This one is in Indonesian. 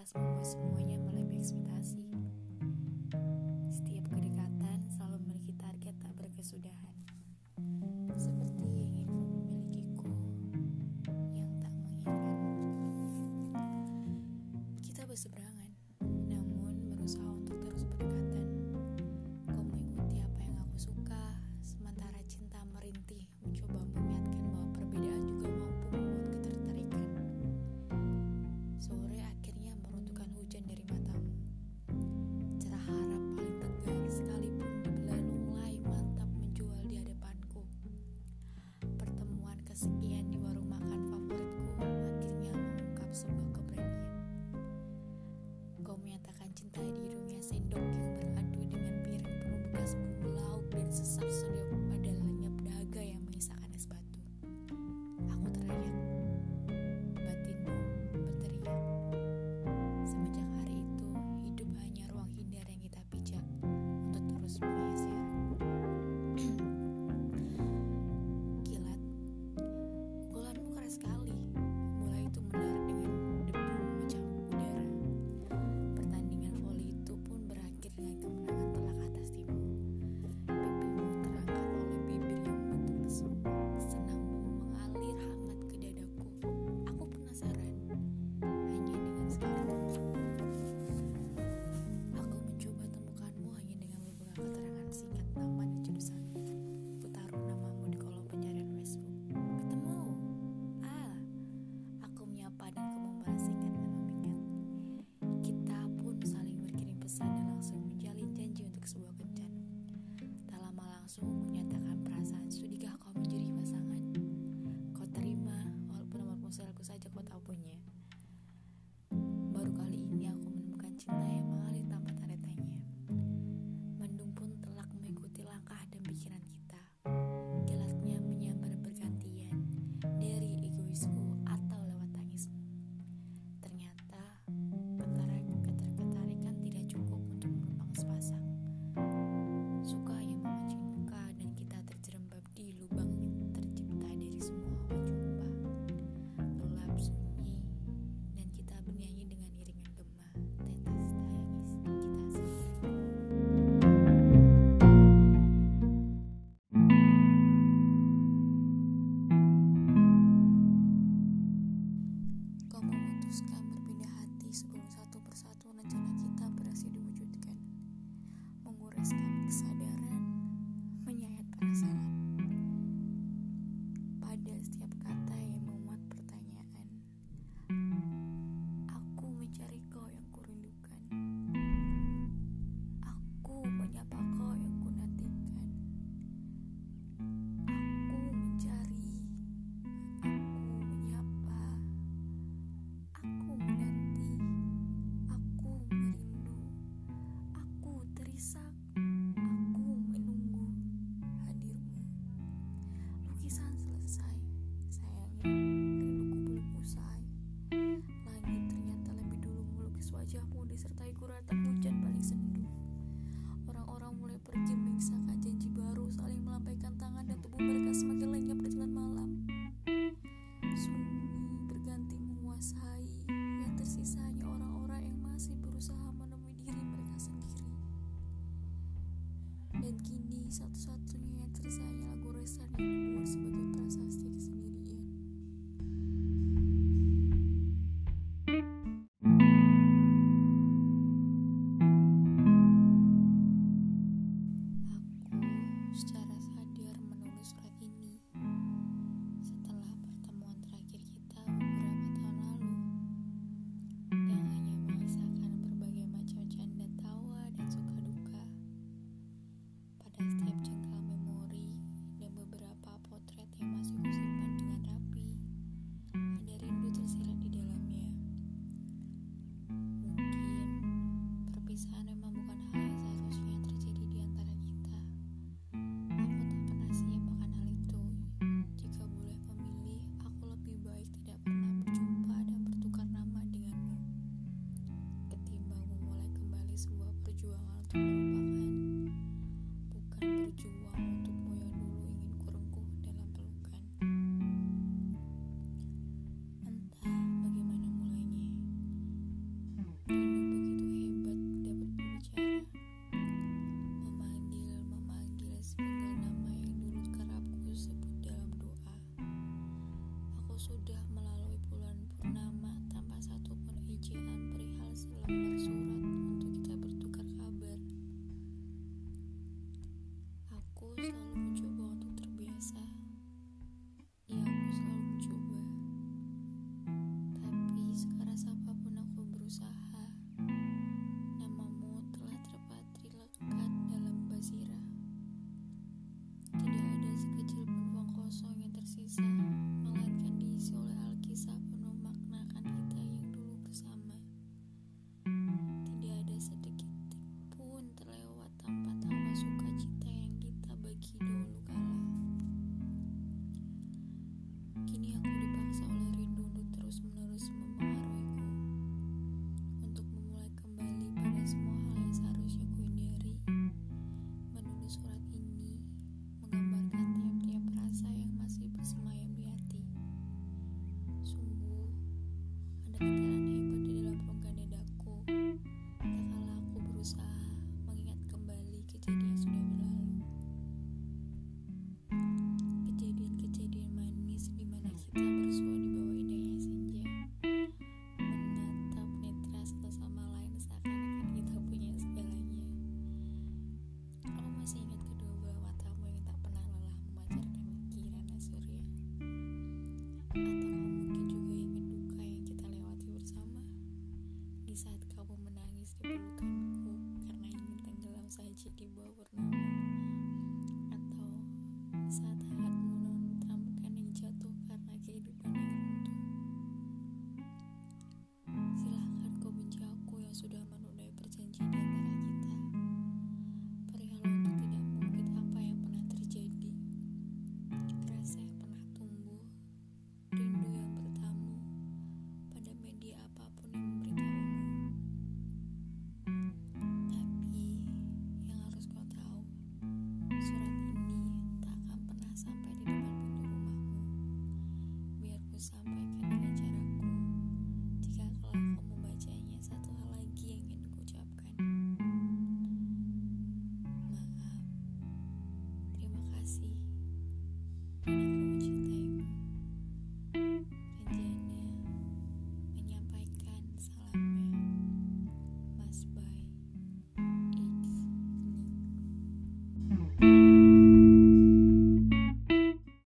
lantas membuat semuanya Yeah. disertai guratan hujan paling sendu. Orang-orang mulai pergi mengisahkan janji baru, saling melambaikan tangan dan